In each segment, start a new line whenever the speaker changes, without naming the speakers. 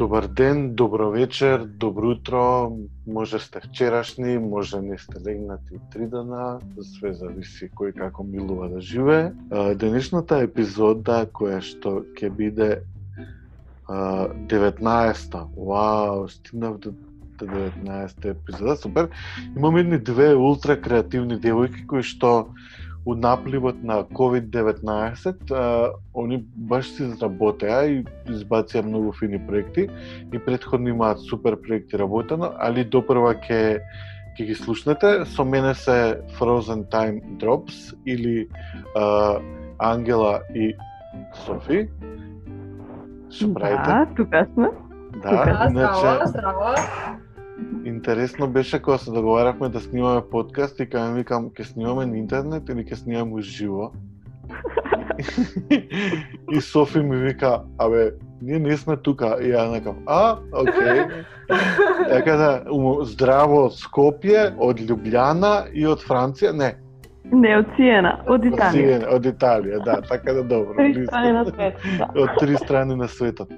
Добар ден, добро вечер, добро утро, може сте вчерашни, може не сте легнати три дана, све зависи кој како милува да живее. Денешната епизода која што ќе биде 19-та, вау, стигнав до 19-та епизода, супер. Имам едни две ултра креативни девојки кои што у напливот на COVID-19, они баш се изработеа и избација многу фини проекти и предходно имаат супер проекти работено, али допрва ќе ќе ги слушнете. Со мене се Frozen Time Drops или а, Ангела и Софи.
Што правите? Да, тука сме.
Да,
Да,
иначе
здраво, здраво.
Интересно беше кога се договаравме да снимаме подкаст и ми викам ќе снимаме на интернет или ќе снимаме уживо. и Софи ми вика, абе, ние не сме тука. И ја накам, а, окей. Дека да, у- здраво од Скопје, од Лјубљана и од Франција, не,
Не, од Сиена, од Италија.
Сиен, од Италија, да, така да добро.
Три страни на свет. Да.
од три страни на светот.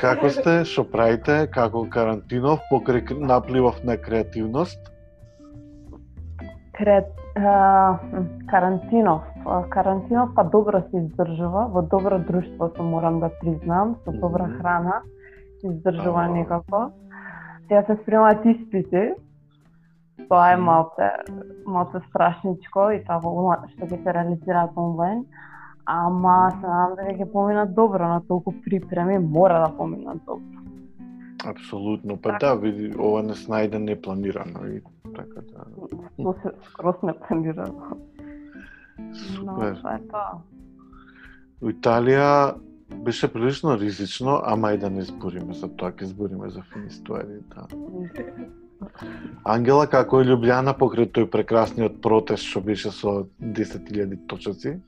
Како сте? Што правите? Како карантинов покрај кр- напливов на креативност?
А, м, карантинов. Карантинов па добро се издржува, во добро друштво се морам да признам, со добра храна се издржува некако. Сега се спремаат испити. Тоа е малце, малце страшничко и тоа што ќе се реализираат онлайн. Ама се надам дека ќе поминат добро на толку припреми, мора да поминат добро.
Апсолутно. Па да, види, ова не снајде непланирано и така да.
Тоа се скроз не планирано. Но
Супер.
тоа е тоа.
У Италија беше прилично ризично, ама и да не збориме за тоа, ќе збориме за фини ствари, да. Ангела, како е Лјубљана покрај тој прекрасниот протест што беше со 10.000 точаци?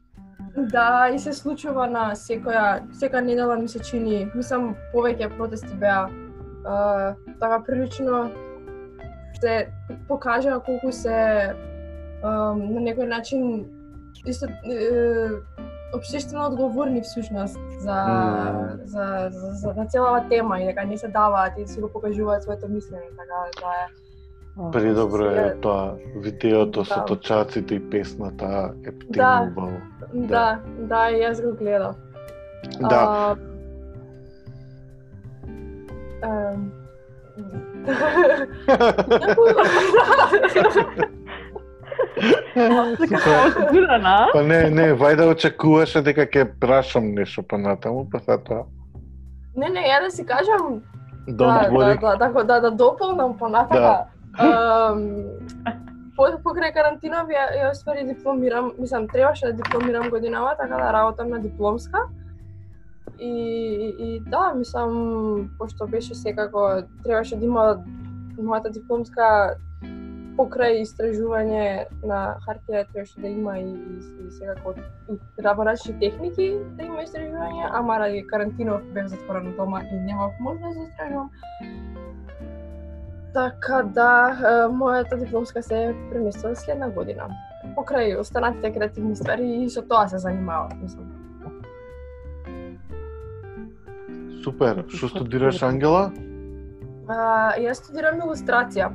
Да, и се случува на секоја, сека недела ми се чини, мислам повеќе протести беа. А, така прилично се покажа колку се а, на некој начин исто е, општествено одговорни всушност за,
Мм.
за, за, за, за целава тема и дека не се даваат и си го покажуваат своето мислење, така да е.
Предобро е тоа видеото со
Да.
точаците и песната е
Да. Да, да, и јас го гледав.
Да.
А, ем,
Осигурана?
Па не, не, вајде очекуваше дека ќе прашам нешто понатаму, па сега тоа.
не, не, ја да си кажам,
Don't
да,
worry.
да, да, да, да, да дополнам понатака. Ем, по, покрај карантинов ја, ја оствари дипломирам, мислам, требаше да дипломирам годинава, така да работам на дипломска. И, и, и да, мислам, пошто беше секако, требаше да има мојата дипломска покрај истражување на хартија требаше да има и, и, и секако и техники да има истражување, ама ради карантинов бев затворен дома и немав можност да истражувам. Така да, мојата дипломска се преместила следна година. Покрај останатите креативни ствари и со тоа се занимавам, мислам.
Супер. Што студираш, Ангела?
А, јас студирам илустрација,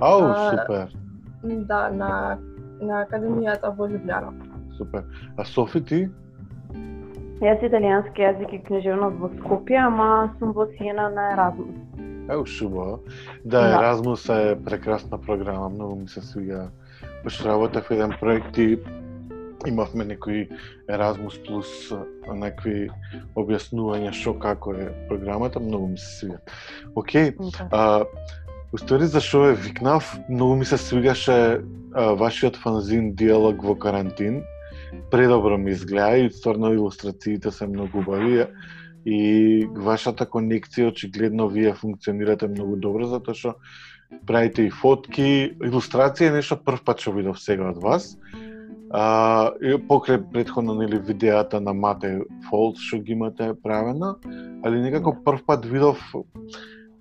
Ау,
А,
супер.
да, на на академијата во Лјубљана.
Супер. А Софи ти?
Јас италијански јазик и книжевност во Скопје, ама сум во Сиена на Еразмус.
Еу, шубо. Да,
Да.
Еразмус е прекрасна програма, многу ми се свига. Баш работев еден проект и имавме некои Еразмус плюс некои објаснувања што како е програмата, многу ми се свига. Океј, А, Устори за што е викнав, многу ми се свигаше а, вашиот фанзин диалог во карантин. Предобро ми изгледа и стварно илустрациите се многу убави и вашата конекција очигледно вие функционирате многу добро затоа што правите и фотки, илустрација е нешто прв пат што видов сега од вас. А, и покрај предходно нели видеата на Мате Фолс што ги имате правено, али некако прв пат видов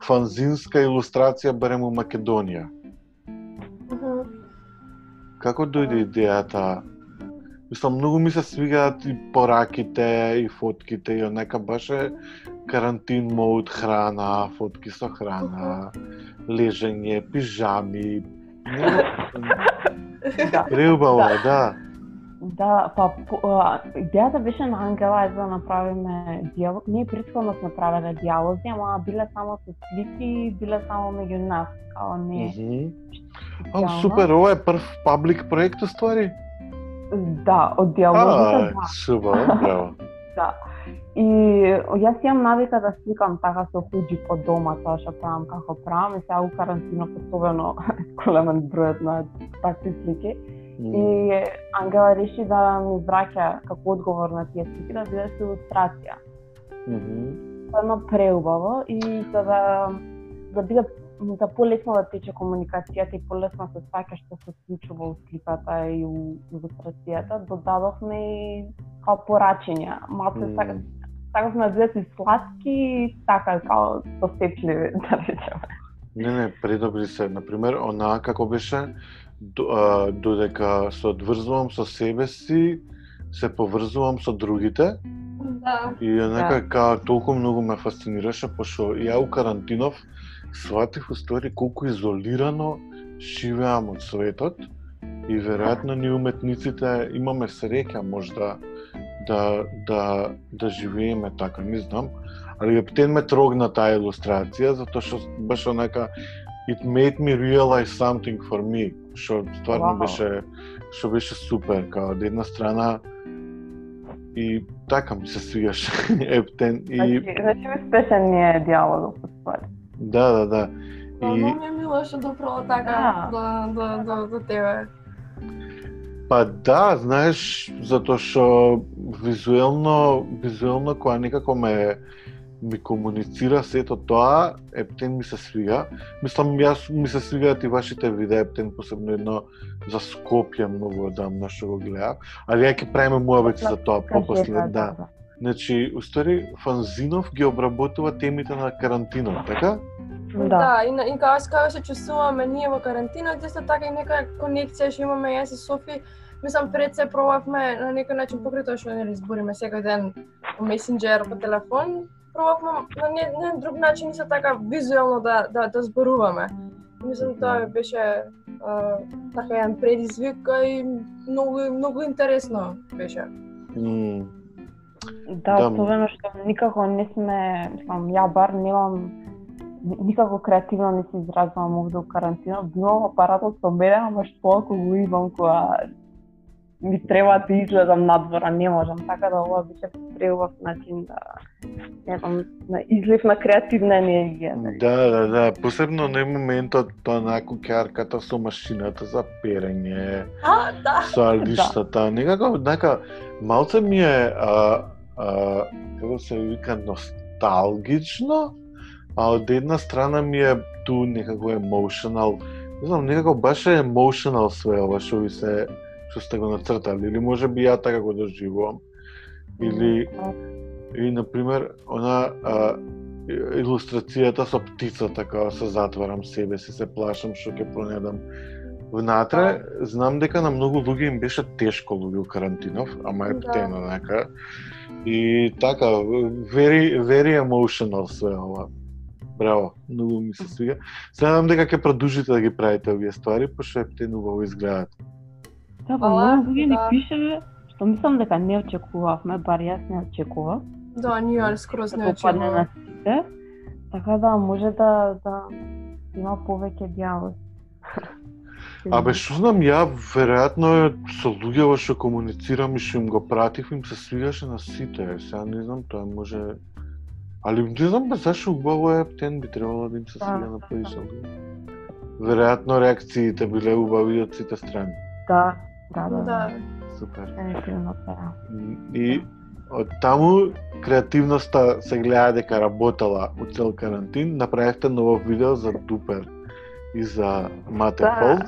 фанзинска илустрација барем у Македонија. Како дојде идејата? Мислам, многу ми се свигаат и пораките, и фотките, и онека баш е карантин мод, храна, фотки со храна, лежење, пижами.
Да.
Преубаво, да.
Да, па по- а, идејата беше на Ангела е да направиме диалог. Ние претходно сме правеле диалози, ама биле само со слики, биле само меѓу нас, као не.
А,
специјално.
супер, ова е прв паблик проект уствари?
Да, од диалозите,
А,
да.
супер, браво.
Да. И јас имам навика да сликам така со хуџи по дома, тоа што правам како правам, и сега у карантинот особено големен бројот на такви слики.
М,
И Ангела реши да ми враќа како одговор на тие слики да биде илустрација.
мгм.
Едно преубаво и за да да биде да полесно да тече комуникацијата и полесно се сваќа што се случува у сликата и у илустрацијата, додадовме и као порачења. Малце
М.
така сакавме да бидат и сладки и така као досетливи, да речеме.
Не, не, предобри се. Например, онаа како беше, додека се одврзувам со себе си, се поврзувам со другите
Да.
и онака да. толку многу ме фасцинираше, пошто ја у карантинов сватив устори колку изолирано живеам од светот и веројатно ние уметниците имаме среќа можда да да да живееме така, не знам. Али ептен ме трогна таа илустрација затоа што баш онака it made me realize something for me, што стварно
Вау.
беше што беше супер, као од една страна и така ми се свигаше ептен и
Значи, значи ми спешен ни е диалогот по ствари.
Да, да, да.
Да,
И
многу ми е мило што допрало така до, до, до, до тебе.
Па да, знаеш, затоа што визуелно, визуелно кога некако ме ми комуницира сето тоа, ептен ми се свига. Мислам, јас ми се свигаат и вашите видеа, ептен посебно едно за Скопје многу одамна што го гледав. Али ја ќе правиме муабети за тоа попосле, да. Значи, уствари, Фанзинов ги обработува темите на карантинот, така?
Да.
Да, и, на- и као, као се чувствуваме ние во карантинот, исто така и нека конекција што имаме јас и Софи. Мислам, пред се пробавме на некој начин покрај тоа што нели збориме секој ден по месенџер, по телефон, пробавме на не, не друг начин исто така визуелно да да да зборуваме. Мислам тоа беше а, така еден предизвик и многу многу интересно беше.
М,
Да,
Да,
особено што никако не сме, мислам, ја бар немам ни- никако креативно не се изразвам овде у карантинот. Имам апаратот со мене, ама што ако го имам кога ми треба да излезам надвор, а не можам. Така да ова беше преубав начин да не знам, на излив на креативна енергија.
Да, да, да, посебно на моментот онаку кјарката со машината за перење,
А, да.
со алиштата, некако, нека, малце ми е, а, како се вика, носталгично, а од една страна ми е ту некако emotional, не знам, некако баш е emotional све ова што ви се, што сте го нацртали, или може би ја така го доживувам, или И, например, она а, илустрацијата со птицата, кога се затварам себе си, се плашам што ќе пронедам внатре, знам дека на многу луѓе им беше тешко луѓе у карантинов, ама е
Да.
птено нека. И така, very, very emotional све ова. Браво, многу ми се свига. Се надам дека ќе продолжите да ги правите овие ствари, пошто е птено убаво изгледаат.
Да, па многу луѓе ни
да.
пишеле, што мислам дека не очекувавме, бар јас не очекував.
Да, ние скроз не
на сите. Така да може да да има повеќе диалог.
Абе, што знам, ја веројатно со луѓето што комуницирам и што им го пратив, им се свигаше на сите. Сега не знам, тоа може... Али не знам бе зашо убаво е птен би требало да им се
Да,
свига на
да,
луѓе. Веројатно реакциите биле убави од сите страни.
Да, да, да.
Да.
Супер.
Дефинитивно да.
И од таму креативноста се гледа дека работела у цел карантин, направивте ново видео за Дупер и за Мате
Да.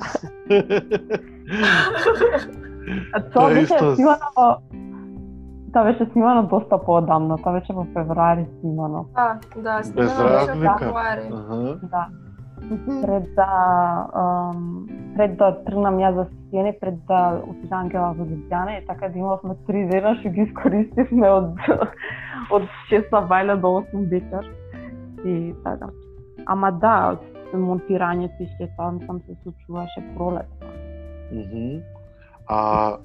А
Тоа
беше
исто-
снимано Тоа беше снимано доста поодамно, тоа беше во февруари снимано.
А, да,
Без
снимено беше
разлика.
февруари.
Аха.
Да. пред да ам, пред да тргнам јас за сцени, пред да отидам ке во Луѓијана, и така да имавме три дена што ги искористивме од од 6 бајле до 8 вечер. И така. Ама да, монтирањето и се тоа сам се случуваше пролет.
Мгм. А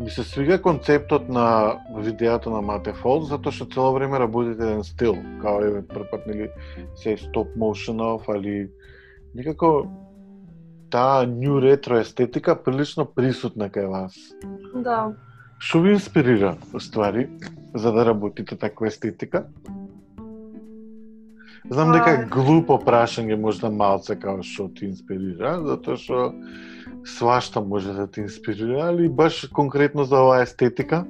ми се свига концептот на видеото на Мате Фолс, затоа што цело време работите еден стил, као еве прпат нели се стоп моушенов, али некако таа нью ретро естетика прилично присутна кај вас.
Да.
Што ви инспирира, ствари, за да работите таква естетика? Знам дека е
А.
глупо прашање можда малце као што ти инспирира, затоа што свашта може да те инспирира, али баш конкретно за оваа естетика?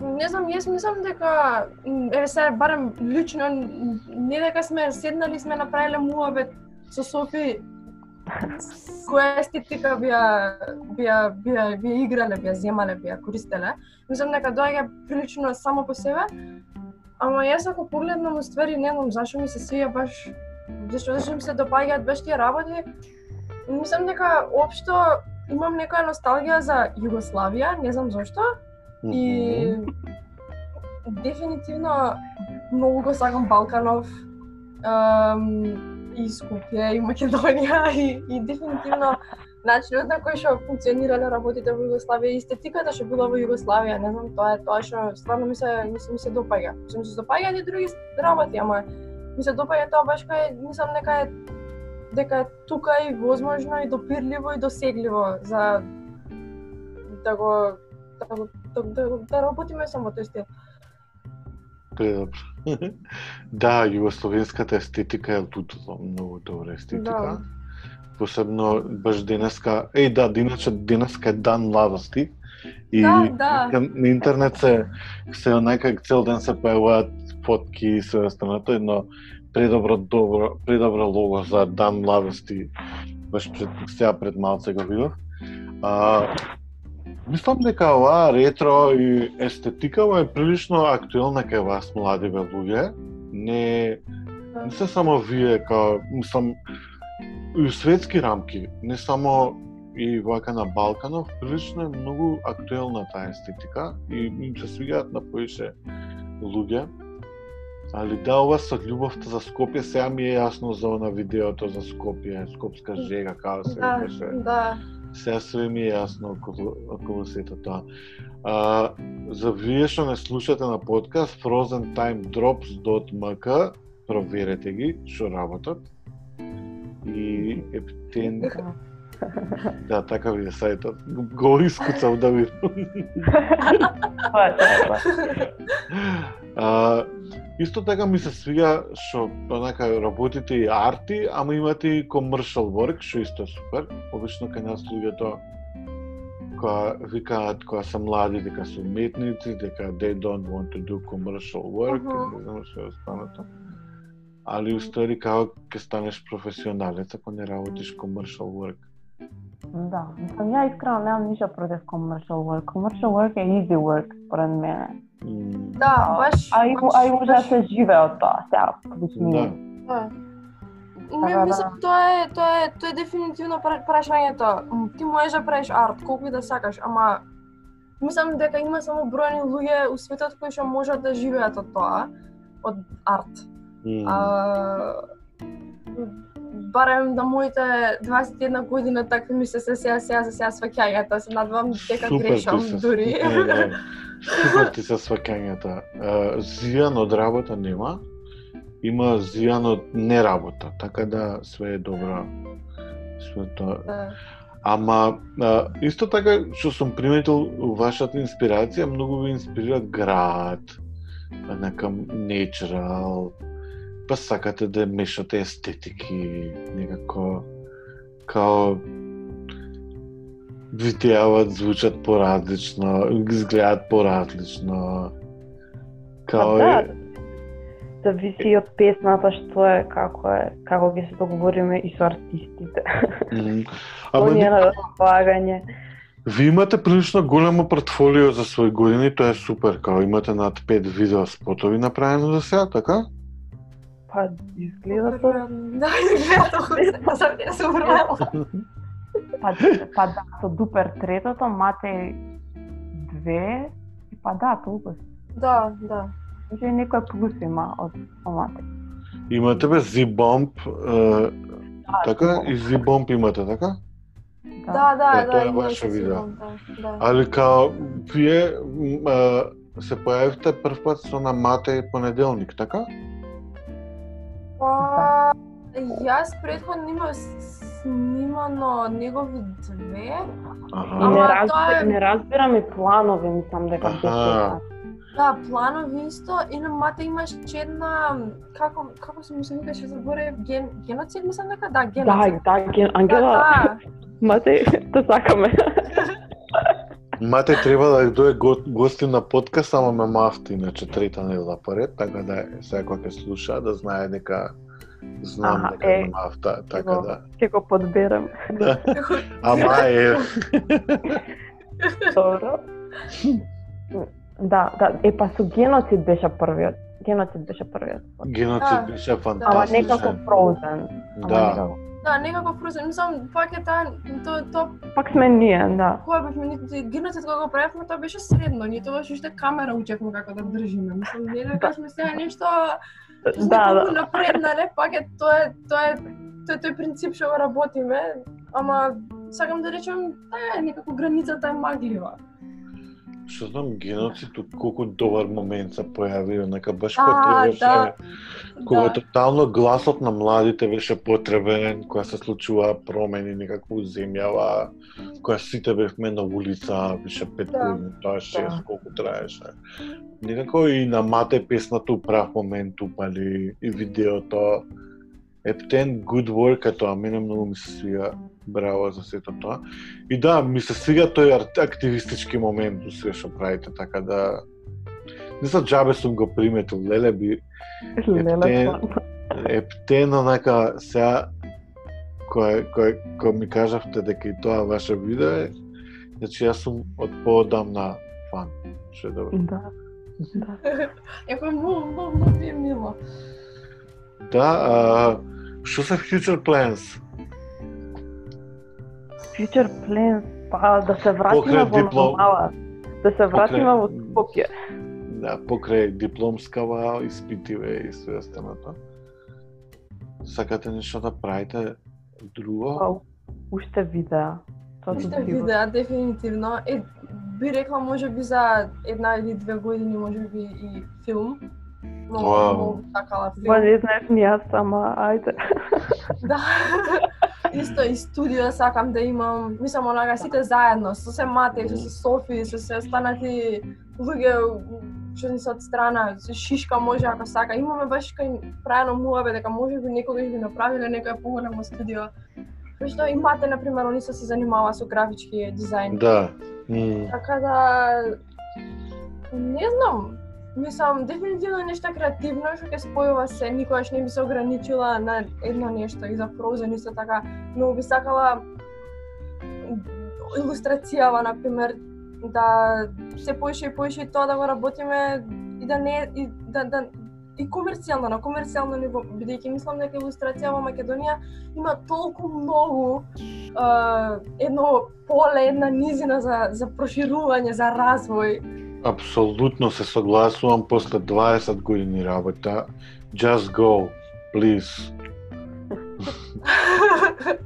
Не знам, јас мислам дека еве се барем лично не дека сме седнали сме направиле муабет со Софи која естетика бија бија бија бија играле, бија земале, бија користеле. Мислам дека доаѓа прилично само по себе. Ама јас ако погледнам уствари не знам зашо ми се свија баш зашто зашто ми се допаѓаат баш тие работи. Мислам дека општо имам некоја носталгија за Југославија, не знам зошто. И дефинитивно многу го сакам Балканов, ем, и Скопје, и Македонија, и, и дефинитивно начинот на кој што функционирале работите во Југославија и естетиката што била во Југославија, не знам, тоа е тоа што стварно ми се ми се, ми се допаѓа. Се ми се допаѓаат и други работи, ама ми се допаѓа тоа баш кај мислам дека е дека е тука и возможно и допирливо и досегливо за да го да го да, да, да работиме само тој стил.
Тоа е добро. да, југословенската естетика е лутото, многу добра естетика.
Да.
Посебно баш денеска, еј да, иначе денеска е дан младости. И
Да, да.
на интернет се се онака цел ден се појавуваат фотки и се останато едно предобро добро предобро лого за дан младости баш пред сега пред малце го видов. А, мислам дека оваа ретро и естетика е прилично актуелна кај вас младиве луѓе. Не не се само вие као мислам и у светски рамки, не само и вака на Балканов, прилично е многу актуелна таа естетика и им се свигаат на поише луѓе. Али да, ова со љубовта за Скопје, сега ми е јасно за она видеото за Скопје, Скопска жега, како се
Да,
викаше.
да.
Сега све ми е јасно околу, околу сето тоа. А, за вие што не слушате на подкаст, frozentimedrops.mk, проверете ги, што работат. И ептен... Да, така ви е сајтот. Го искуцав да ви...
Тоа е, тоа е, тоа е.
А, исто така ми се свига што онака работите и арти, ама имате и commercial work, што исто е супер. Обично кај нас луѓето која викаат кога се млади дека се уметници, дека they don't want to do commercial work,
Мгм.
не знам што е останато. Али устари како ќе станеш професионалец ако не работиш commercial work.
Да, мислам, ја искрено немам ништо против commercial work. Commercial work е easy work, според мене.
Да, баш.
А и, а и може да се живее од тоа, сега, лично.
Да.
Ми
да.
мислам тоа е тоа е тоа е дефинитивно пра- прашањето. Ти можеш да правиш арт колку и да сакаш, ама мислам дека има само бројни луѓе у светот кои што можат да живеат од тоа, од арт.
М,
А, барем да моите 21 година такви ми се се сега сега за сега сваќањата, се надвам дека
Супер
грешам
се-
дури.
Супер ти се сваќањата. Зијан од работа нема, има зијан од неработа, така да све е добро. Све тоа.
Да.
Ама а, исто така што сум приметил вашата инспирација, многу ви инспирира град, некам natural, па сакате да мешате естетики, некако као видеават, звучат поразлично, изгледаат поразлично. Као
Па да,
е...
зависи од песната што е, како е, како ќе се договориме и со артистите.
Мгм. Ама не,
на располагање.
ви имате прилично големо портфолио за своји години, тоа е супер, као имате над 5 видео спотови направено за сега, така?
Па, изгледа тоа.
Да, изгледа тоа. Па сам ја се уверила.
Па, па да, со Дупер третото, Матеј две, и па да, толку.
Да, да.
Значи некој плюс има од од Матеј.
Имате бе е,
Да,
така? И Z-Bomb имате, така?
Да, да,
Е,
да.
тоа е ваше видео.
Да, да.
Али као, вие се појавивте прв пат со на Матеј понеделник, така?
Па, јас предходно имав снимано негови две.
И
Аха.
не,
Ама
разбирам,
тоа е-
не разбирам и планови, мислам дека беше.
Да, планови исто и на мате имаше една како како се мислам беше заборев ген геноцид мислам дека да
Да,
геноцид.
да, Ген- Ангела,
да,
Матеј, те сакаме.
Матеј треба да дое го- гости на подкаст, ама ме мафти, иначе трета недела поред, така да сега кога ќе слуша да знае дека знам
Аха,
дека
е,
ме мафта, така
го-
да.
Ќе го подберам.
да. Ама е,
Добро. Да, да, е па со геноцид беше првиот. Геноцид беше првиот.
геноцид беше
Ама
фантастичен.
некако frozen. Ама
Да.
некако.
Да, некако фрузен, мислам пак е таа то то
Пак сме ние, да.
кога бевме ни геноцид кога го правевме тоа беше средно, ние тогаш уште камера учевме како да држиме. Мислам не да кажеме сега нешто
Да, да.
напреднале, пак е тоа е тоа е тој тој принцип што го работиме, ама сакам да речем, таа е некако границата е маглива.
Што знам, геноцид, колку добар момент се појави, нека баш кога требаше,
да.
кога
Да.
тотално гласот на младите беше потребен, кога се случува промени некако у земјава, кога сите бевме на улица, беше пет
Да.
години, тоа шест,
Да.
колку траеше. Некако и на мате песната у прав момент упали, и видеото. Ептен, good work е тоа, мене многу ми се свига, браво за сето тоа. И да, ми се свига тој активистички момент у све што правите, така да... Не за джабе сум го приметил, леле би Ептен,
стварно.
ептен онака сега кој кој кој ми кажавте дека и тоа ваше видео е, значи јас сум од поодамна фан. Што е добро.
Да. Да.
Еко многу, многу, многу ми е мило.
Да, а, што се future plans?
Future plans, па да се вратиме во
диплом-
нормала. Да се вратиме во Скопје.
Да, покрај дипломскава, испитиве и све останато. Сакате нешто да правите друго?
Па, уште видеа.
Уште видеа, дефинитивно. Е, би рекла може би за една или две години, може би и филм. Многу, многу сакала
Па не знаев ни јас, ама ајде.
Да. Исто и студио сакам да имам, мислам онака сите заедно, со се мате, со се Софи, со се останати луѓе што ни се од страна, со Шишка може ако сака. Имаме баш кај правено муаве дека може би некогаш би направиле некоја поголемо студио. Што и мате, например, они се занимава со графички дизајн.
Да.
Така да не знам, мислам дефинитивно нешто креативно што ќе спојува се, никогаш не би се ограничила на едно нешто и за Frozen исто така, но би сакала илустрацијава например, да се поише и поише и тоа да го работиме и да не и да да и комерцијално, на комерцијално ниво, бидејќи мислам дека илустрација во Македонија има толку многу е, едно поле, една низина за, за проширување, за развој.
Апсолутно се согласувам после 20 години работа. Just go, please.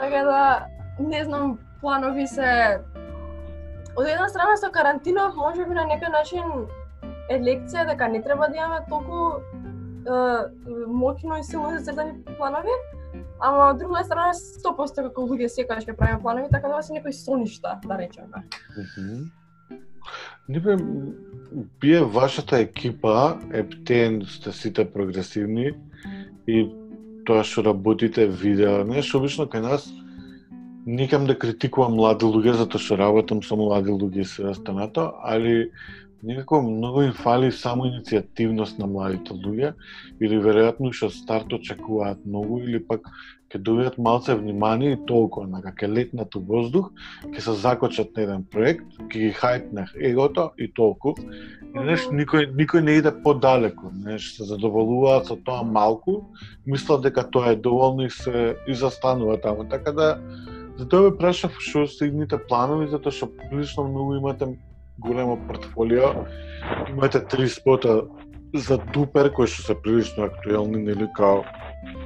така да, не знам, планови се... Од една страна со карантинов, може би на некој начин е лекција дека не треба да имаме толку е, моќно и силно зацртани планови, ама од друга страна 100% како луѓе секогаш ќе правиме планови, така да се некои соништа, да речеме.
Мгм. Не Ниве бие вашата екипа, ептен сте сите прогресивни и тоа што работите видео, нешто обично кај нас никам да критикувам млади луѓе затоа што работам со млади луѓе се останато, али некако многу им фали само иницијативност на младите луѓе или веројатно што старт очекуваат многу или пак ќе добијат малце внимание и толку, онака ќе летнат у воздух, ќе се закочат на еден проект, ќе ги хајпнах егото и толку. И знаеш, никој никој не иде подалеку, знаеш, се задоволуваат со тоа малку, мислат дека тоа е доволно и се и застанува таму. Така да за тоа ве прашав што се идните планови затоа што прилично многу имате големо портфолио. Имате три спота за Дупер кои што се прилично актуелни нели као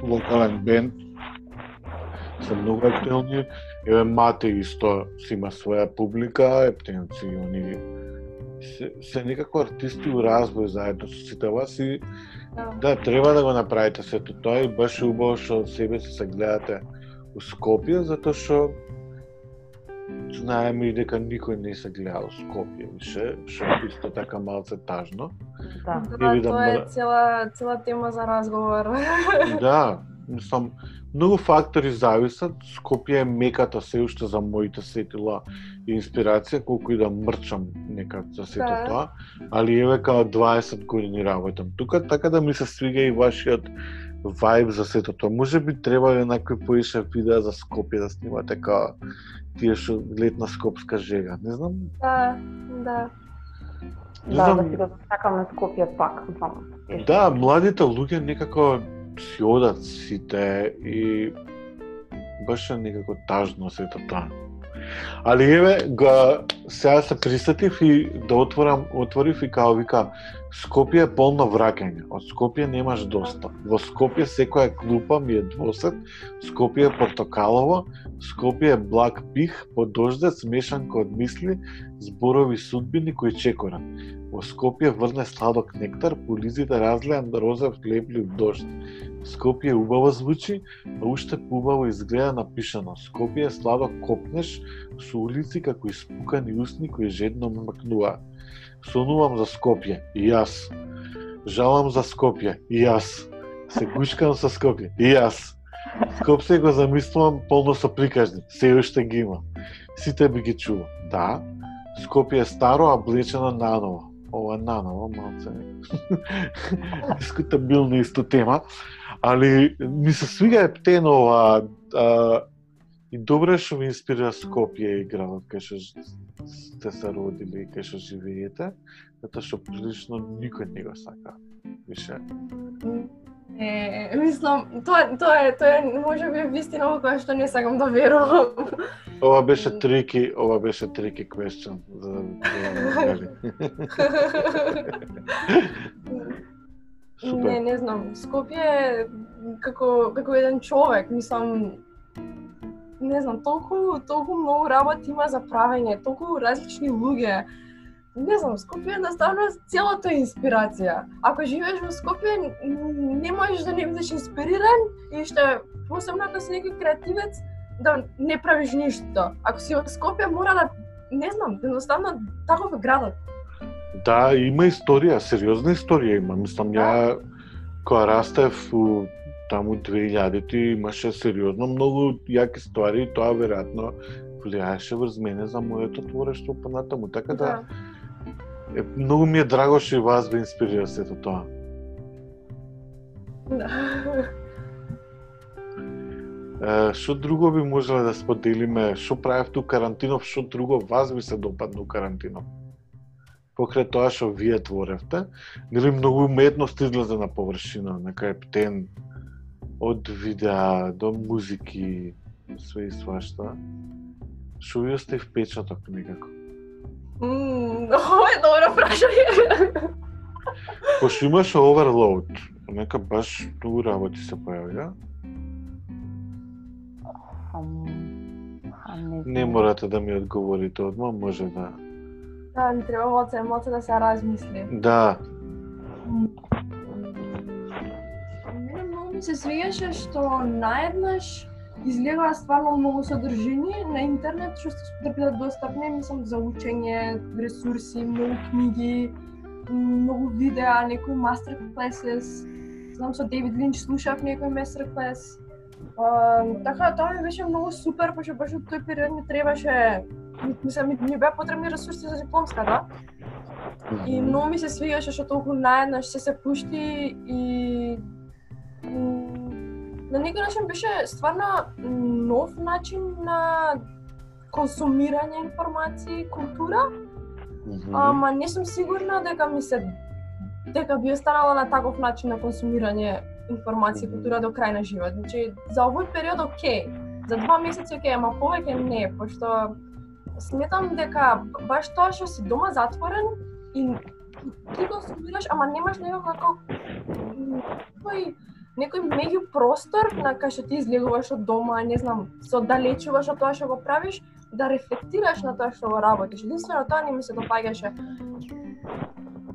локален бенд се многу актуелни. Еве Мате исто си има своја публика, ептенци они се, се некако артисти у развој заедно со сите вас и
Да.
да, треба да го направите сето тоа и баш убаво што себе се гледате у Скопје, затоа што знаеме и дека никој не се гледа у Скопје више, што е исто така малце тажно.
Да.
Да,
да
тоа е
мора-
цела цела тема за разговор.
Да, мислам, многу фактори зависат. Скопје е меката се уште за моите сетила и инспирација, колку и да мрчам некад за сето
Да.
тоа, али еве као 20 години работам тука, така да ми се свига и вашиот вајб за сето тоа. Може би треба некои поише видеа за Скопје да снимате као тие што летна скопска жега. Не знам,
да, да.
не
Да,
знам.
да си го сакам на Скопје пак, само.
Да, младите луѓе некако си одат сите и баш е некако тажно сето тоа. Али еве, га, сега се присетив и да отворам, отворив и као вика, Скопје е полно враќање, од Скопје немаш доста. Во Скопје секоја клупа ми е двосет, Скопје е портокалово, Скопје е благ пих, подождец, смешанка од мисли, зборови судбини кои чекорат. Во Скопје врне сладок нектар, по лизите да разлеан розов леплив дожд. Скопје убаво звучи, но уште убаво изгледа напишано. Скопје е сладок копнеш со улици како испукани усни кои жедно ме макнуваат. Сонувам за Скопје, и јас. Жалам за Скопје, и јас. Се гушкам со Скопје, и јас. Скопје го замислувам полно со приказни. се уште ги има. Сите би ги чува. Да, Скопје е старо, а облечено наново. Ова наново, малце дискутабилна исто тема, али ми се свига ептен ова а, и добро е што ви инспирира Скопје и градот кај што сте се родили и кај што живеете, затоа што прилично никој не го сака. Више.
Е, мислам, тоа тоа е тоа е можеби вистина во која што не сакам да верувам.
Ова беше трики, ова беше трики question за?
Не, не знам. Скопје како како еден човек, мислам не знам, толку толку многу работи има за правење, толку различни луѓе. Не знам, Скопје едноставно целата е инспирација. Ако живееш во Скопје, не можеш да не бидеш инспириран и што посебно ако си некој креативец, да не правиш ништо. Ако си во Скопје, мора да не знам, едноставно таков е градот.
Да, има историја, сериозна историја има. Мислам, ја кога растев у таму 2000-ти имаше сериозно многу јаки ствари и тоа веројатно влијаеше врз мене за моето творештво понатаму. Така да, е, многу ми е драго што и вас ве инспирира сето тоа.
Да.
Е, друго би можеле да споделиме? Што правевте у карантинов? Што друго вас ви се допадна у карантинов? Покрај тоа што вие творевте, нели многу уметност излезе на површина, нека ептен од видеа до музики, све и свашта. Што ви остави впечаток некако?
Мм, ова е добро прашање.
Пошто имаше оверлоуд, нека баш многу работи се појавија.
Ам, а не,
морате да ми одговорите одма, може да.
Да, ни треба малце, малце да се размисли.
Да,
ми се свиѓаше што наеднаш излегаа стварно многу содржини на интернет што се да бидат достапни, мислам за учење, ресурси, многу книги, многу видеа, некои мастер класес. Знам со Дейвид Линч слушав некој мастер клас. Uh, така, тоа ми беше многу супер, пошто баш од тој период ми требаше, ми- мислам, ми, ми беа потребни ресурси за дипломската. И многу ми се свигаше што толку наеднаш се се пушти и на некој начин беше стварно нов начин на консумирање информации, култура,
Мгм.
ама не сум сигурна дека ми се дека би останала на таков начин на консумирање информација и култура до крај на живот. Значи, за овој период окей, за два месеци окей, ама повеќе не, пошто сметам дека баш тоа што си дома затворен и ти консумираш, ама немаш некој некој меѓу простор на кај што ти излегуваш од дома, не знам, се оддалечуваш од тоа што го правиш, да рефлектираш на тоа што го работиш. Единствено тоа не ми се допаѓаше.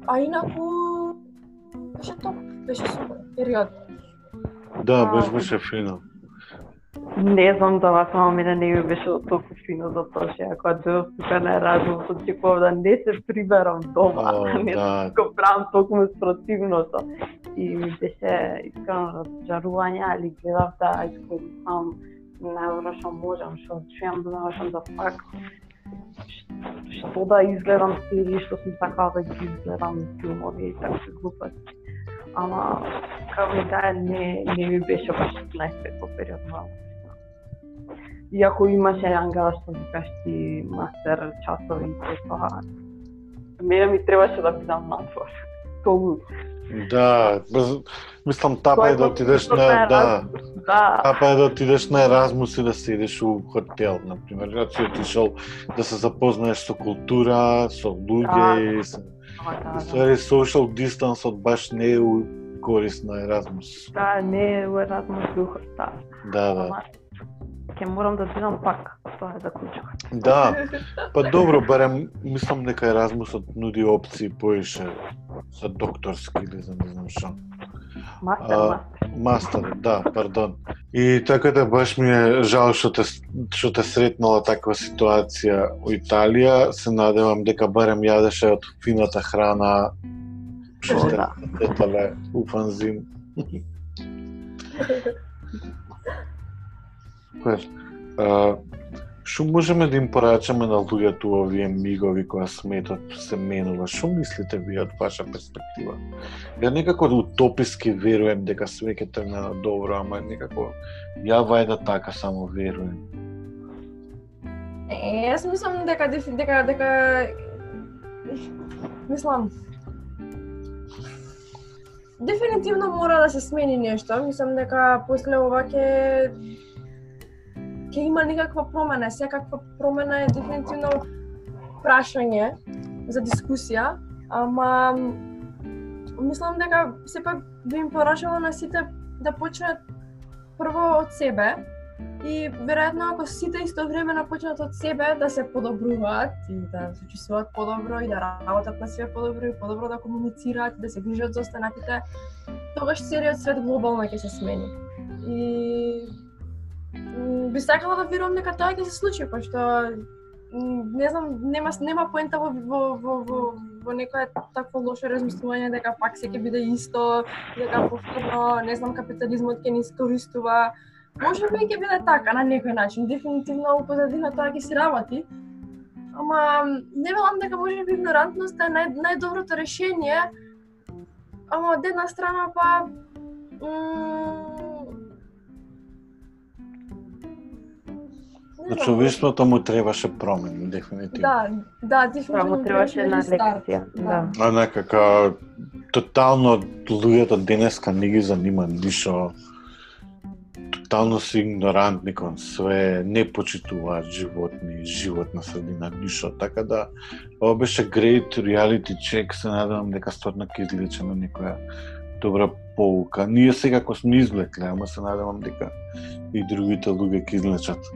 А инаку беше топ, беше супер период.
Да,
А,
баш беше фино.
Не знам тоа само мене не ми беше толку фино затоа што ја кога дојдов тука на Еразмус очекував да не се приберам дома, а не
да.
го правам токму спротивното. И ми беше искрено разочарување, али гледав да искористам најдобро што можам, што чујам да навршам за да факт. Што да изгледам серии, што сум сакала да ги изгледам филмови и такви глупости. Ама, како да, не, не ми беше баш најсветло период на Иако имаше ангела што викаш ти мастер часови и тоа, мене ми требаше да бидам надвор. Тоа
Да, мислам тапа е да отидеш на да,
Да,
тапа е да отидеш на Еразмус и да седиш у хотел, на пример, когато си отишол да се запознаеш со култура, со луѓе и со
ама да, да.
social distance од баш не е у корис на Еразмус.
Да, не е Еразмус духот, да.
Да, да.
Ќе морам да бидам пак, тоа е заклучокот.
Да, па добро, барем мислам дека Еразмусот нуди опции поише за докторски или за не знам што.
Мастер,
А,
мастер.
Да, пардон. И така да баш ми е жал што те што те сретнала таква ситуација у Италија. Се надевам дека барем јадеше од фината храна што те
да.
у фанзин. Супер. А, Што можеме да им порачаме на луѓето овие мигови кога сметот се менува? Што мислите вие од ваша перспектива? Ја некако утописки верувам дека све ќе тргне на добро, ама некако ја вајда така само верувам.
Е, јас мислам дека дека дека мислам дефинитивно мора да се смени нешто. Мислам дека после ова ќе ќе има некаква промена. Секаква промена е дефинитивно прашање за дискусија, ама мислам дека сепак би им порачала на сите да почнат прво од себе и веројатно ако сите истовремено почнат од себе да се подобруваат и да се чувствуваат подобро и да работат на себе подобро и подобро да комуницираат и да се грижат за останатите, тогаш целиот свет глобално ќе се смени. И би сакала да верувам дека тоа ќе се случи, пошто не знам, нема нема поента во во во во, во некое такво лошо размислување дека пак се ќе биде исто, дека повторно, не знам, капитализмот ќе ни искористува. Може би ќе биде така на некој начин, дефинитивно у позадина тоа ќе се работи. Ама не велам дека може би игнорантноста е нај, најдоброто решение. Ама од една страна па м,
На човештвото му требаше промени, дефинитивно.
Да, да, дефинитивно
Право требаше една лекција. Да.
А некака тотално луѓето денеска не ги занима ништо. Тотално се игнорантни кон све, не почитуваат животни, животна средина, ништо. Така да, ова беше great reality check, се надевам дека стварно ќе излече на некоја добра поука. Ние секако сме извлекле, ама се надевам дека и другите луѓе ќе излечат.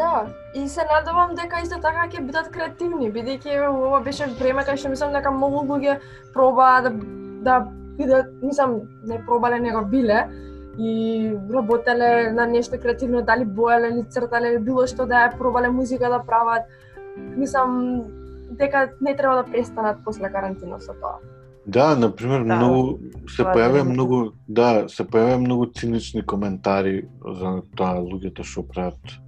Да, и се надевам дека исто така ќе бидат креативни, бидејќи ова беше време кај што мислам дека многу луѓе пробаа да да бидат, мислам, не пробале него биле и работеле на нешто креативно, дали боеле или цртале или било што да е, пробале музика да прават. Мислам дека не треба да престанат после карантина со тоа.
Да, на пример,
Да,
многу се
е
многу, да, се појавија многу цинични коментари за тоа луѓето што прават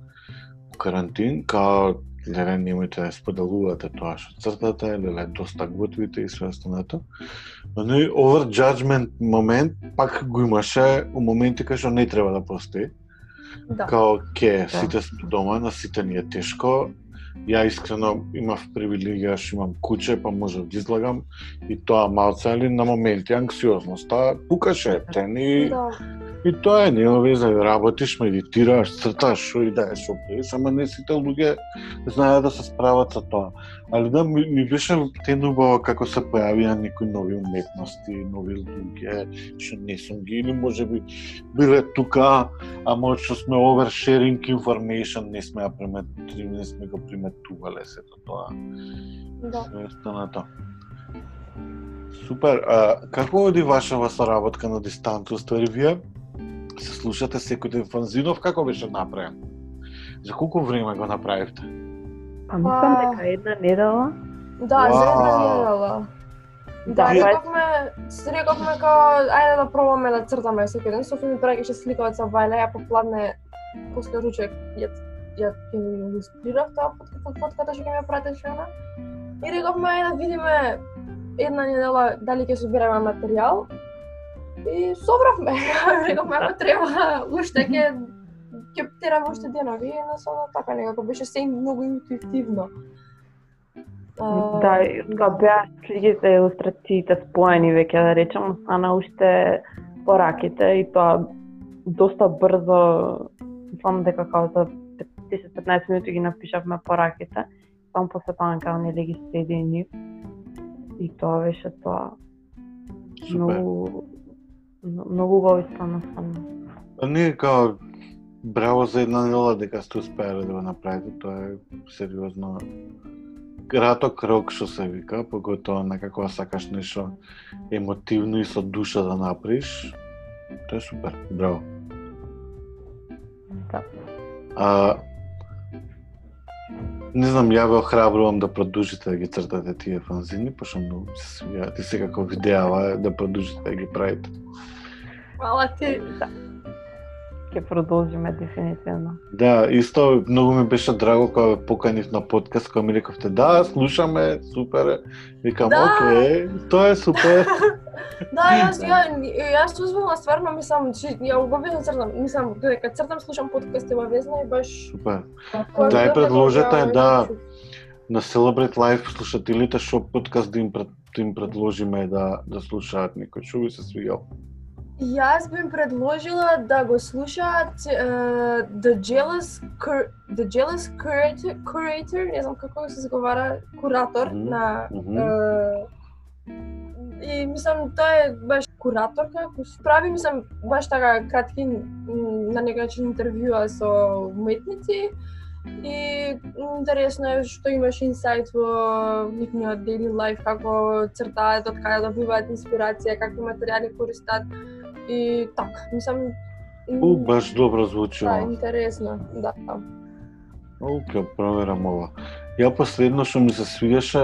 карантин, као леле немојте да споделувате тоа што цртате, леле доста готвите и све останато. Но не over judgment момент пак го имаше у моменти кај што не треба да постои.
Да.
Као ке,
Да.
сите сме дома, на сите ни е тешко. Ја искрено имав привилегија што имам куче, па можев да излагам и тоа малце, али на моменти анксиозноста пукаше ептен и
Да.
И тоа е, нема веза, работиш, медитираш, црташ, шо и да е, шо пееш, ама не сите луѓе знаат да се справат со тоа. Али да, ми, ми беше тенубаво како се појавија некои нови уметности, нови луѓе, што не сум ги, или може би биле тука, ама што сме oversharing information, не сме, ја примет, не сме го приметувале сето тоа.
Да.
Све останато. Супер. А, како оди вашава соработка на дистанција? Ствари вие се слушате секој ден фанзинов, како беше направен? За колку време го направивте?
Па мислам
Па-
дека една недела.
Да, за една недела. Да,
Вие-
рековме, си рековме као, ајде да пробаме да цртаме секој ден. Софи ми прекише слика од Савајле, ја попладне после ручек ја ја илустрирав таа фотката, фотката што ќе ми ја пратеше она. И рековме ајде да видиме една недела дали ќе собираме материјал. И собравме. рековме ако треба уште ќе ќе тераме уште денови и насоно така некако беше се многу интуитивно. А,
Да, и кога беа сликите, илустрациите споени веќе да речем, стана уште пораките и тоа доста брзо, мислам дека као за 10-15 минути ги напишавме пораките, само после тоа као нели ги соединив. И тоа беше тоа.
Супер.
Многу многу убаво стана стана.
А ние као браво за една недела дека сте успеале да го направите, тоа е сериозно краток рок што се вика, поготоа некако сакаш нешто емотивно и со душа да направиш. Тоа е супер, браво.
Да.
А, не знам, ја ве охрабрувам да продолжите да ги цртате тие фанзини, пошто многу ми се свија. Ти секако видеава да продолжите да ги правите.
Фала ти.
Да. Ќе продолжиме дефинитивно.
Да, исто многу ми беше драго кога ве поканив на подкаст, кога ми рековте да, слушаме, супер. Викам,
Да.
окей, тоа е супер.
Да, јас ја јас узвала стварно мислам, че ја обавезно цртам, мислам дека цртам слушам подкасти обавезно и баш
супер. Да, и предложете,
ја
да.
чув.
На Celebrate Life слушателите што подкаст да им, пред, да им предложиме да да слушаат некој што ви се свиѓал.
Јас би им предложила да го слушаат uh, The Jealous Cur The Jealous Curator, Curator, не знам како се изговара, куратор
Мгм,
на
мгм.
е, и мислам тоа е баш кураторка. Кој прави мислам баш така кратки на некој начин интервјуа со уметници. И интересно е што имаш инсайт во нивниот daily life, како цртаат, од каде добиваат инспирација, какви материјали користат и така, мислам
У, баш добро звучи
да, интересно, да.
О, ќе проверам ова. Ја последно што ми се свиѓаше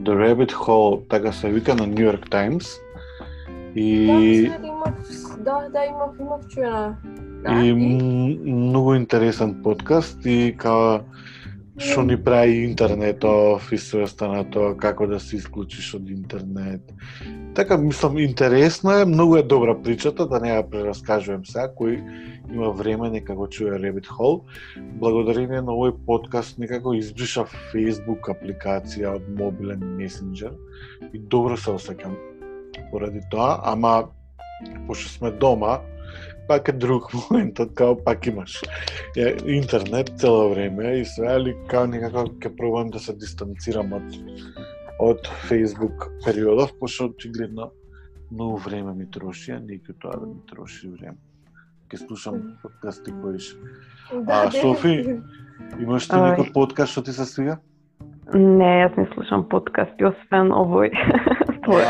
The Rabbit Hole, така се вика на New York Times. И
Да, дека имав, да, да, имав, имав чуена. Да,
и м- многу интересен подкаст и као што ни прави интернетов и све останато, како да се исклучиш од интернет. Така, мислам, интересно е, многу е добра причата, да не ја прераскажувам сега, кој има време нека го чуе Rabbit Hole. Благодарение на овој подкаст некако избриша Facebook апликација од мобилен месенџер и добро се осеќам поради тоа, ама пошто сме дома, пак е друг моментот, као пак имаш е, интернет цело време и све, али као некако ќе пробам да се дистанцирам од од Facebook периодов, пошто очигледно многу време ми троши, а не ќе тоа да ми троши време. Ќе слушам подкасти поише.
да,
а, Софи?
дефинитивно.
Имаш ти некој подкаст што ти се свига?
Не, јас не слушам подкасти, освен овој. твој.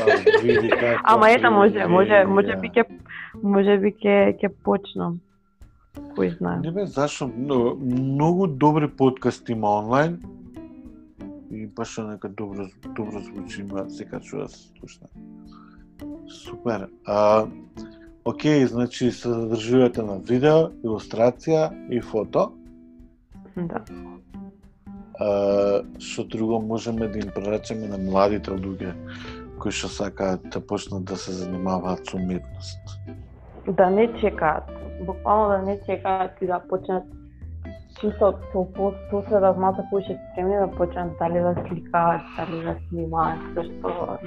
А, види како
Ама ета може, може, може би ќе може би ќе ќе почнам. Кој знае.
Не бе, зашо? Многу, многу добри подкасти има онлайн и баш нека добро, добро звучи, има сека чува да се слушна. Супер. А, окей, значи се задржувате на видео, илустрација и фото.
Да.
А, што друго можеме да им преречеме на младите луѓе кои што сакаат да почнат да се занимаваат со уметност?
Да не чекаат, буквално да не чекаат и да почнат чисто со после да малку повеќе спремни да почнат дали да сликаат, дали да снимаат, зашто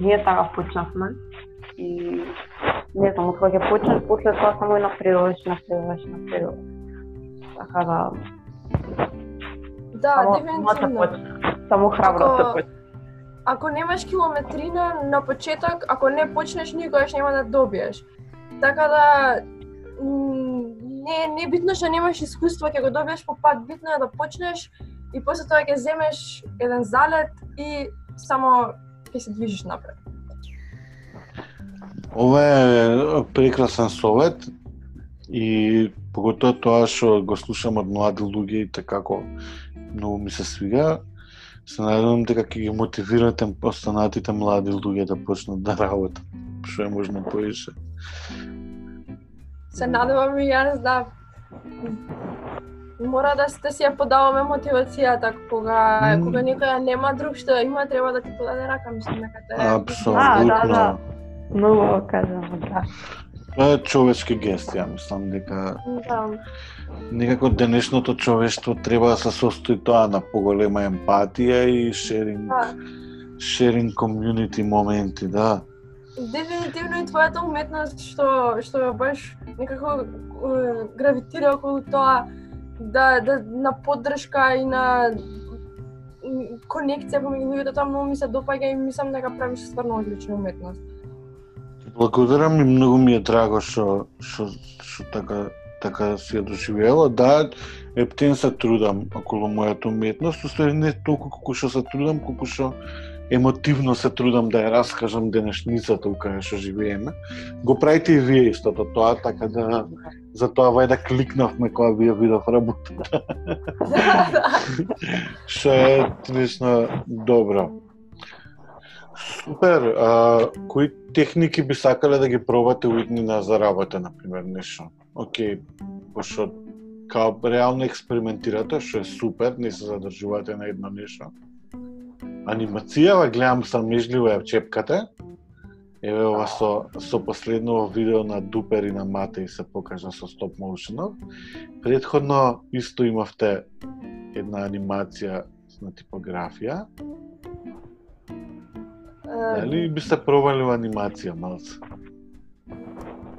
ние така почнавме и не знам, кога ќе почнеш, после тоа само и напредуваш, напредуваш, напредуваш. Така да,
Да,
само, само
дефинитивно.
Само храбро се почна.
Ако немаш километрина на почеток, ако не почнеш никогаш нема да добиеш. Така да не не битно што немаш искуство, ќе го добиеш по пат, битно е да почнеш и после тоа ќе земеш еден залет и само ќе се движиш напред.
Ова е прекрасен совет и поготоа тоа што го слушам од млади луѓе и така како многу ми се свига. Се надевам дека ќе ги мотивирате останатите млади луѓе да почнат да работат што е можно повеќе.
Се надевам и јас да мора да сте си ја подаваме мотивацијата кога
М.
кога некој ја нема друг што има треба да ти подаде рака, мислам дека тоа е
Апсолутно.
Да, да, да. Многу кажам, да.
Тоа е човечки гест, ја мислам дека
Да.
Некако денешното човештво треба да се состои тоа на поголема емпатија и шеринг
Да.
шеринг комјунити моменти, да.
Дефинитивно и твојата уметност што што ја баш некако гравитира околу тоа да да на поддршка и на конекција помеѓу луѓето, тоа многу ми се допаѓа и мислам дека правиш стварно одлична уметност.
Благодарам и многу ми е драго што што така така си ја доживела. Да, ептен се трудам околу мојата уметност, уствари не толку колку што се трудам, колку што емотивно се трудам да ја раскажам денешницата у каја што живееме. Го правите и вие истото тоа, така да за тоа вајда кликнавме кога ви ја видов работата. што е лично добро. Супер, а, кои техники би сакале да ги пробате уиднина за работа, например, нешто? Океј, пошто као реално експериментирате, што е супер, не се задржувате на едно нешто. Анимацијава гледам срамежливо ја чепкате. Еве ова со, со последново видео на Дупер и на Матеј се покажа со стоп моушенов. Предходно исто имавте една анимација на типографија.
Е,
Дали би се пробали во анимација малце?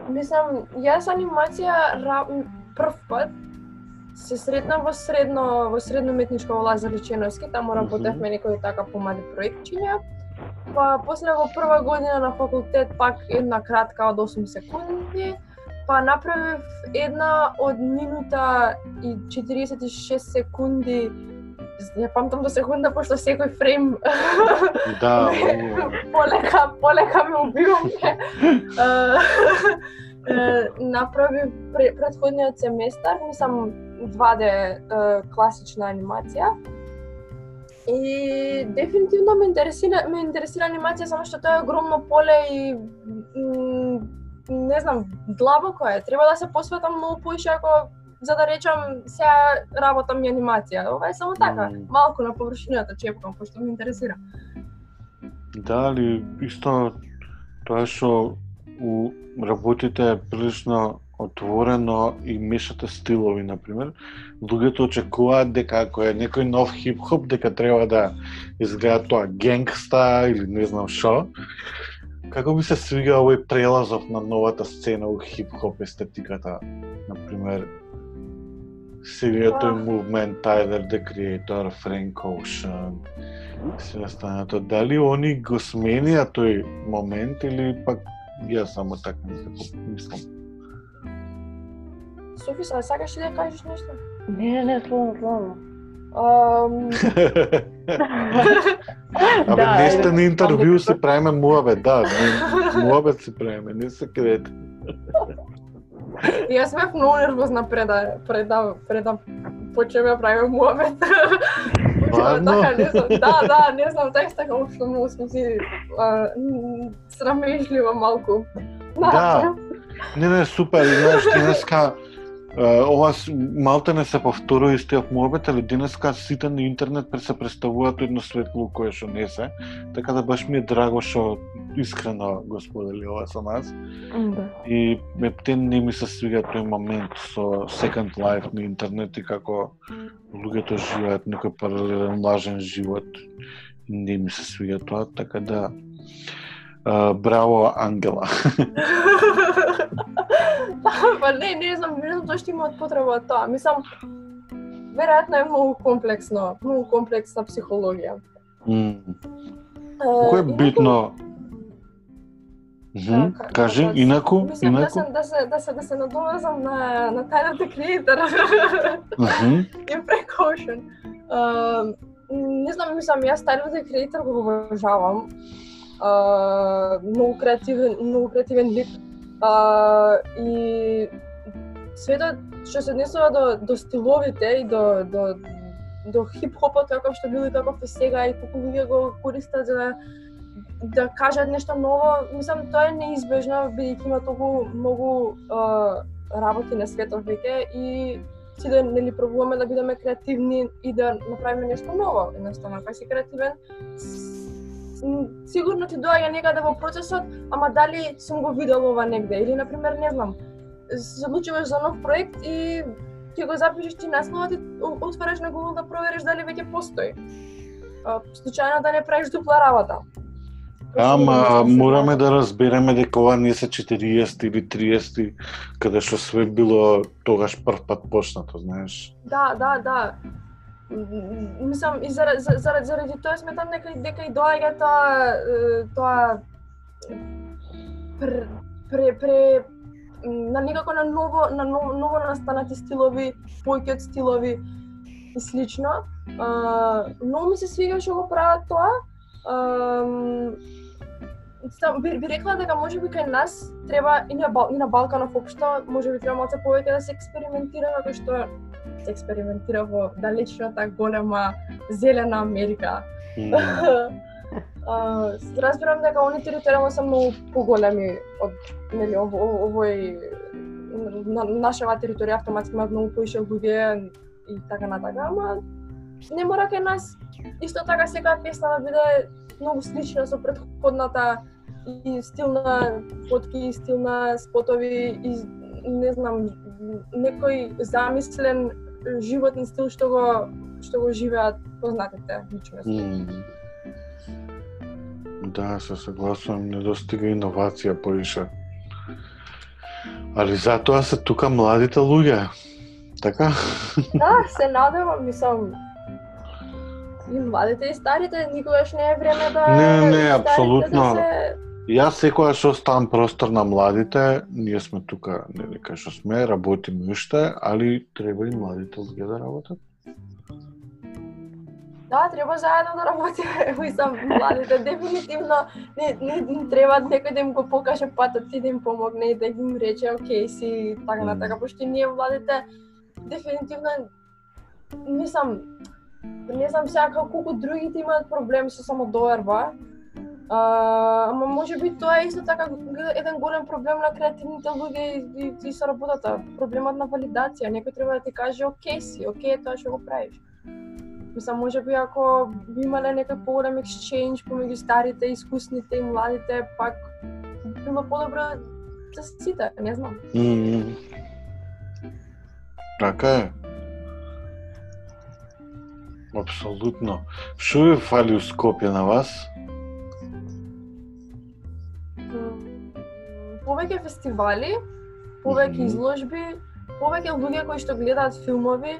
Мислам, јас анимација ра... прв пат се сретнав во средно во средно уметничко во Лазар Личеновски, таму работевме некои така помали проектчиња. Па после во прва година на факултет пак една кратка од 8 секунди, па направив една од минута и 46 секунди ја памтам до секунда пошто секој фрейм
Да,
полека, полека ме убиваме. направив пре- предходниот семестар, мислам 2D е, класична анимација. И дефинитивно ме интересира ме интересира анимација само што тоа е огромно поле и не знам, длабоко е. Треба да се посветам многу поише ако за да речам сега работам и анимација. Ова е само така,
Мм.
малку на површината чепкам, пошто ме интересира.
Да, али исто тоа што у работите е прилично отворено и мешате стилови, например. Луѓето очекуваат дека ако е некој нов хип-хоп, дека треба да изгледа тоа генгста или не знам што. Како би се свига овој прелазов на новата сцена у хип-хоп естетиката, например, Силијето и
Па.
Movement, Tyler, The Creator, Frank Ocean, се останато. Дали они го сменија тој момент или пак ја само така мислам.
Софи, сега сакаш ли да кажеш нешто?
Не, не, не, слободно, слободно.
Ам,
Абе,
Да,
не сте
ајде,
на интервју се правиме муабет, да, муабет се правиме, не се крете.
Јас бев многу нервозна пред да, пред да, пред да почнеме да правиме муабет. Така, не знам, да, да, не знам, така така општо многу сме си срамежливо малку.
Да. Не, не, супер, и знаеш, денеска ова малте не се повторува истиот муабет, али денеска сите на интернет се представуваат едно светло кое што не се, така да баш ми е драго што искрено го сподели ова со нас.
Да.
И ептен не ми се свига тој момент со Second Life на интернет и како луѓето живеат некој паралелен лажен живот. Не ми се свига тоа, така да а, браво Ангела.
па не, не знам, не знам зашто имаат потреба од тоа. Мислам, веројатно е многу комплексно, многу комплексна психологија. Е,
Колку е битно Мгм,
Така,
Кажи,
така,
инаку,
Мислам да
инаку.
се да се да се да се на на Tyler the Creator
Мгм,
и Precaution. Uh, не знам, мислам, јас the Creator го обожавам. Uh, многу креативен, многу креативен лик. Uh, и светот што се однесува до до стиловите и до до до хип-хопот каков што бил и каков е сега и колку луѓе го користат за да кажат нешто ново, мислам тоа е неизбежно бидејќи има толку многу а, работи на светот веќе и сите да, нели пробуваме да бидеме креативни и да направиме нешто ново. Едноставно, кај си креативен, сигурно ти доаѓа некаде во процесот, ама дали сум го видел ова негде или на пример не знам, се одлучуваш за нов проект и ќе го запишеш ти насловот и отвараш на Google да провериш дали веќе постои. Случајно да не правиш дупла работа.
Ама мораме да разбереме дека ова не се 40 или 30 каде што све било тогаш прв пат почнато, знаеш.
Да, да, да. Мислам, и заради, заради, заради тоа сметам дека, дека и доаѓа тоа, тоа пр, пре, пре, м, на некако на ново, на ново, ново настанати стилови, појки од стилови и слично. А, многу ми се свига што го прават тоа. Сам, би, би рекла дека може би кај нас треба и на, и на Балканов општо, може би треба малце повеќе да се експериментира како што се експериментира во далечната голема зелена Америка.
М,
А, разбирам дека они територијално се многу поголеми од нели ово, ово- овој на, нашава територија автоматски имаат многу поише луѓе и така натака, ама не мора кај нас исто така секоја песна да биде многу слична со претходната и стил на фотки, стил на спотови и не знам некој замислен животен стил што го што го живеат познатите личности.
м. Да, се согласувам, не достига иновација поише. Али затоа се тука младите луѓе. Така?
Да, се надевам, мислам, и младите и старите, никогаш не е време да...
Не, не,
старите
апсолутно.
Да се...
Јас секогаш оставам простор на младите, ние сме тука, нели кај што сме, работиме уште, али треба и младите луѓе да работат.
Да, треба заедно да работиме. Мислам, младите дефинитивно не, не, не треба некој да им го покаже патот и да им помогне и да им рече окей си така на така, пошто ние младите дефинитивно мислам Да не знам сега колку другите имаат проблеми со самодоверба. А, ама може би тоа е исто така еден голем проблем на креативните луѓе и, и, и со работата. Проблемот на валидација. Некој треба да ти каже окей си, окей тоа што го правиш. Мислам, може би ако би имале некој поголем екшченџ помеѓу старите, искусните и младите, пак било подобро за сите, не знам.
Mm. Така е. Апсолутно. Што ви фали у Скопје на вас?
Повеќе фестивали, повеќе изложби, повеќе луѓе кои што гледаат филмови,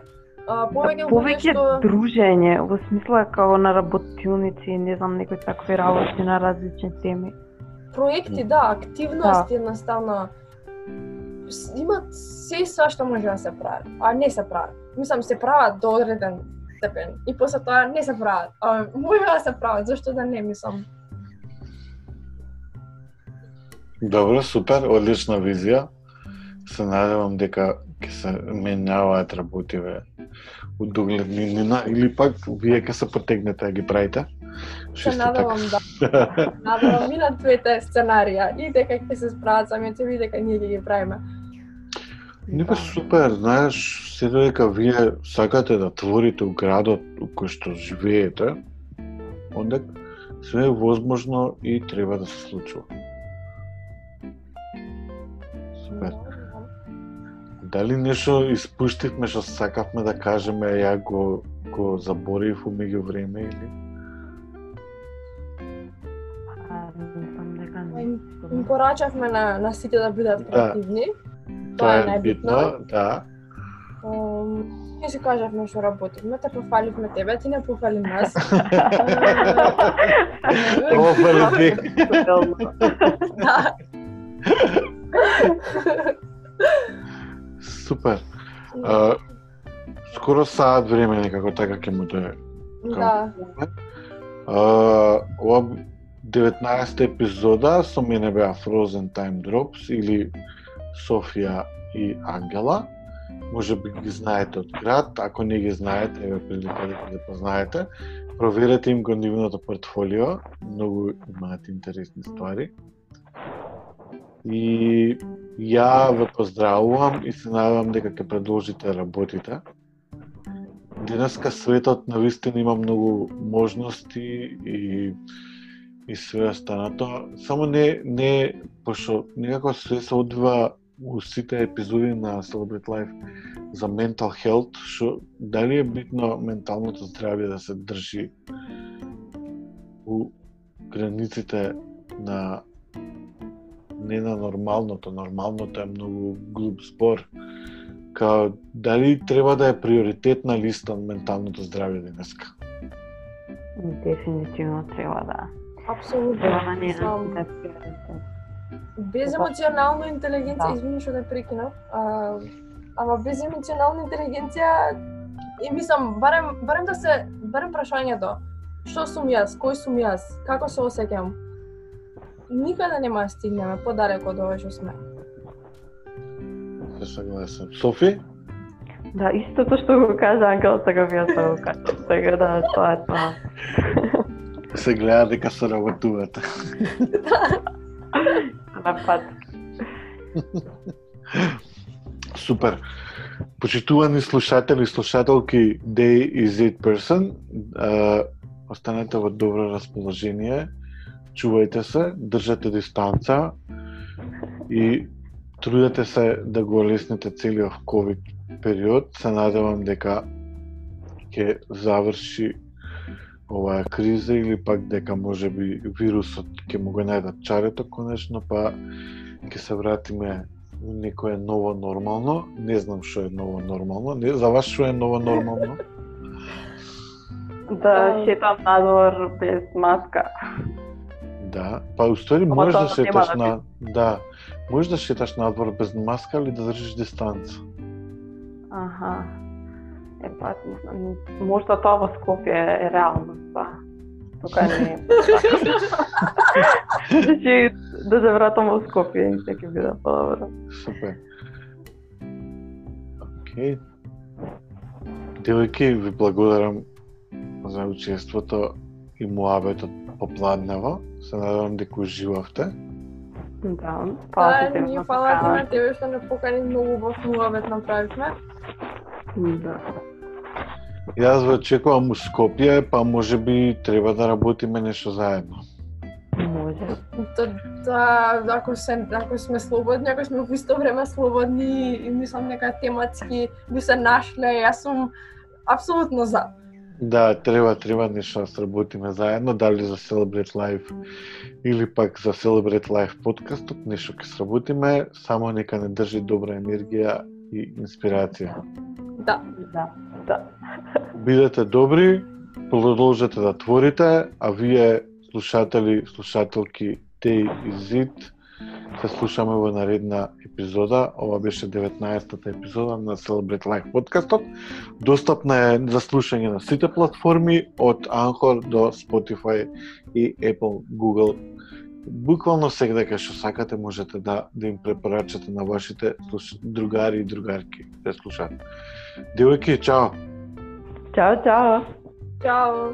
а, повеќе луѓе
Повеќе
што
дружење, во смисла како на работилници, не знам, некои такви работи на различни теми.
проекти, да, активности едноставно с- има се и све што може да се прави, а не се прави. Мислам се прават до одреден степен и после тоа не се прават. А може да се прават, зашто да не, мислам.
Добро, супер, одлична визија. Се надевам дека ќе се менјаваат работиве у догледни днина или пак вие ќе се потегнете да ги правите.
Се
Шесто така.
надевам да. Надевам и на двете сценарија и дека ќе се справат самите ви дека ние ќе ги правиме.
Не бе супер, знаеш, се додека вие сакате да творите у градот у кој што живеете, онда све е возможно и треба да се случува. Супер. Дали нешто испуштивме што сакавме да кажеме, а ја го го заборив у меѓувреме или?
Им порачавме на, на сите да бидат
Да. Тоа е
најбитно.
битно, да.
Ние си кажавме што работивме, те пофаливме тебе, ти не пофали нас.
Ова фали ти.
да.
Супер. Скоро саат време некако така ќе му дое.
Да.
Ова 19 епизода со мене беа Frozen Time Drops или Софија и Ангела. Може би ги знаете од град, ако не ги знаете, еве прилика да ги познаете. Проверете им го нивното портфолио, многу имаат интересни ствари. И ја ве поздравувам и се надевам дека ќе продолжите да работите. Денеска светот на вистина има многу можности и и све останато. Само не не пошо некако све се одвива у сите епизоди на Celebrate Life за mental health, што дали е битно менталното здравје да се држи у границите на не на нормалното, нормалното е многу груб збор. Као дали треба да е приоритет на листа менталното здравје денеска?
Дефинитивно треба да.
Апсолутно.
Треба да не приоритет.
Без емоционална интелигенција,
Да.
извини што те прекинав, а, ама без емоционална интелигенција и мислам барем барем да се барем прашањето што сум јас, кој сум јас, како се осеќам. Никаде нема да стигнеме подалеку од ова што сме.
Се согласен. Софи?
Да, истото што го кажа Ангел, така би јас да го кажам. Така да, тоа е тоа.
Се гледа дека се работувате.
На пат.
Супер. Почитувани слушатели и слушателки Day is it person, Uh, останете во добро расположение, чувајте се, држате дистанца и трудете се да го лесните целиот ковид период. Се надевам дека ќе заврши оваа криза или пак дека може би вирусот ќе му го најдат чарето конечно, па ќе се вратиме во некое ново нормално. Не знам што е ново нормално. Не, за вас што е ново нормално?
Да шетам надвор без маска.
Да, па уствари
Ама
можеш да шеташ
да
на да, можеш да шеташ надвор без маска или да држиш дистанца.
Аха. Е, па, можда тоа во Скопје е реално, па. Тука не е. Значи, да се вратам во Скопје и ќе биде подобро.
Супер. Океј. Девојки, ви благодарам за учеството и муабетот попладнево. Се надевам дека уживавте.
Да,
Да,
ти
ние фала ти на тебе што не покани многу убав муавет направивме.
Да.
Јас ве очекувам у Скопје, па може би треба да работиме нешто заедно.
Може.
То, да, ако, се, ако сме слободни, ако сме во исто време слободни и мислам дека тематски би се нашле, јас сум апсолутно за.
Да, треба, треба нешто да сработиме заедно, дали за Celebrate Life или пак за Celebrate Life подкастот, нешто ќе сработиме, само нека не држи добра енергија и инспирација.
Да.
Да. Да.
Бидете добри, продолжете да творите, а вие слушатели, слушателки Day и зид, се слушаме во наредна епизода. Ова беше 19-та епизода на Celebrate Life подкастот. Достапна е за слушање на сите платформи од Anchor до Spotify и Apple, Google. Буквално секаде кај што сакате можете да да им препорачате на вашите слуш... другари и другарки да слушат. Девојки, чао!
Tchau, tchau.
Tchau.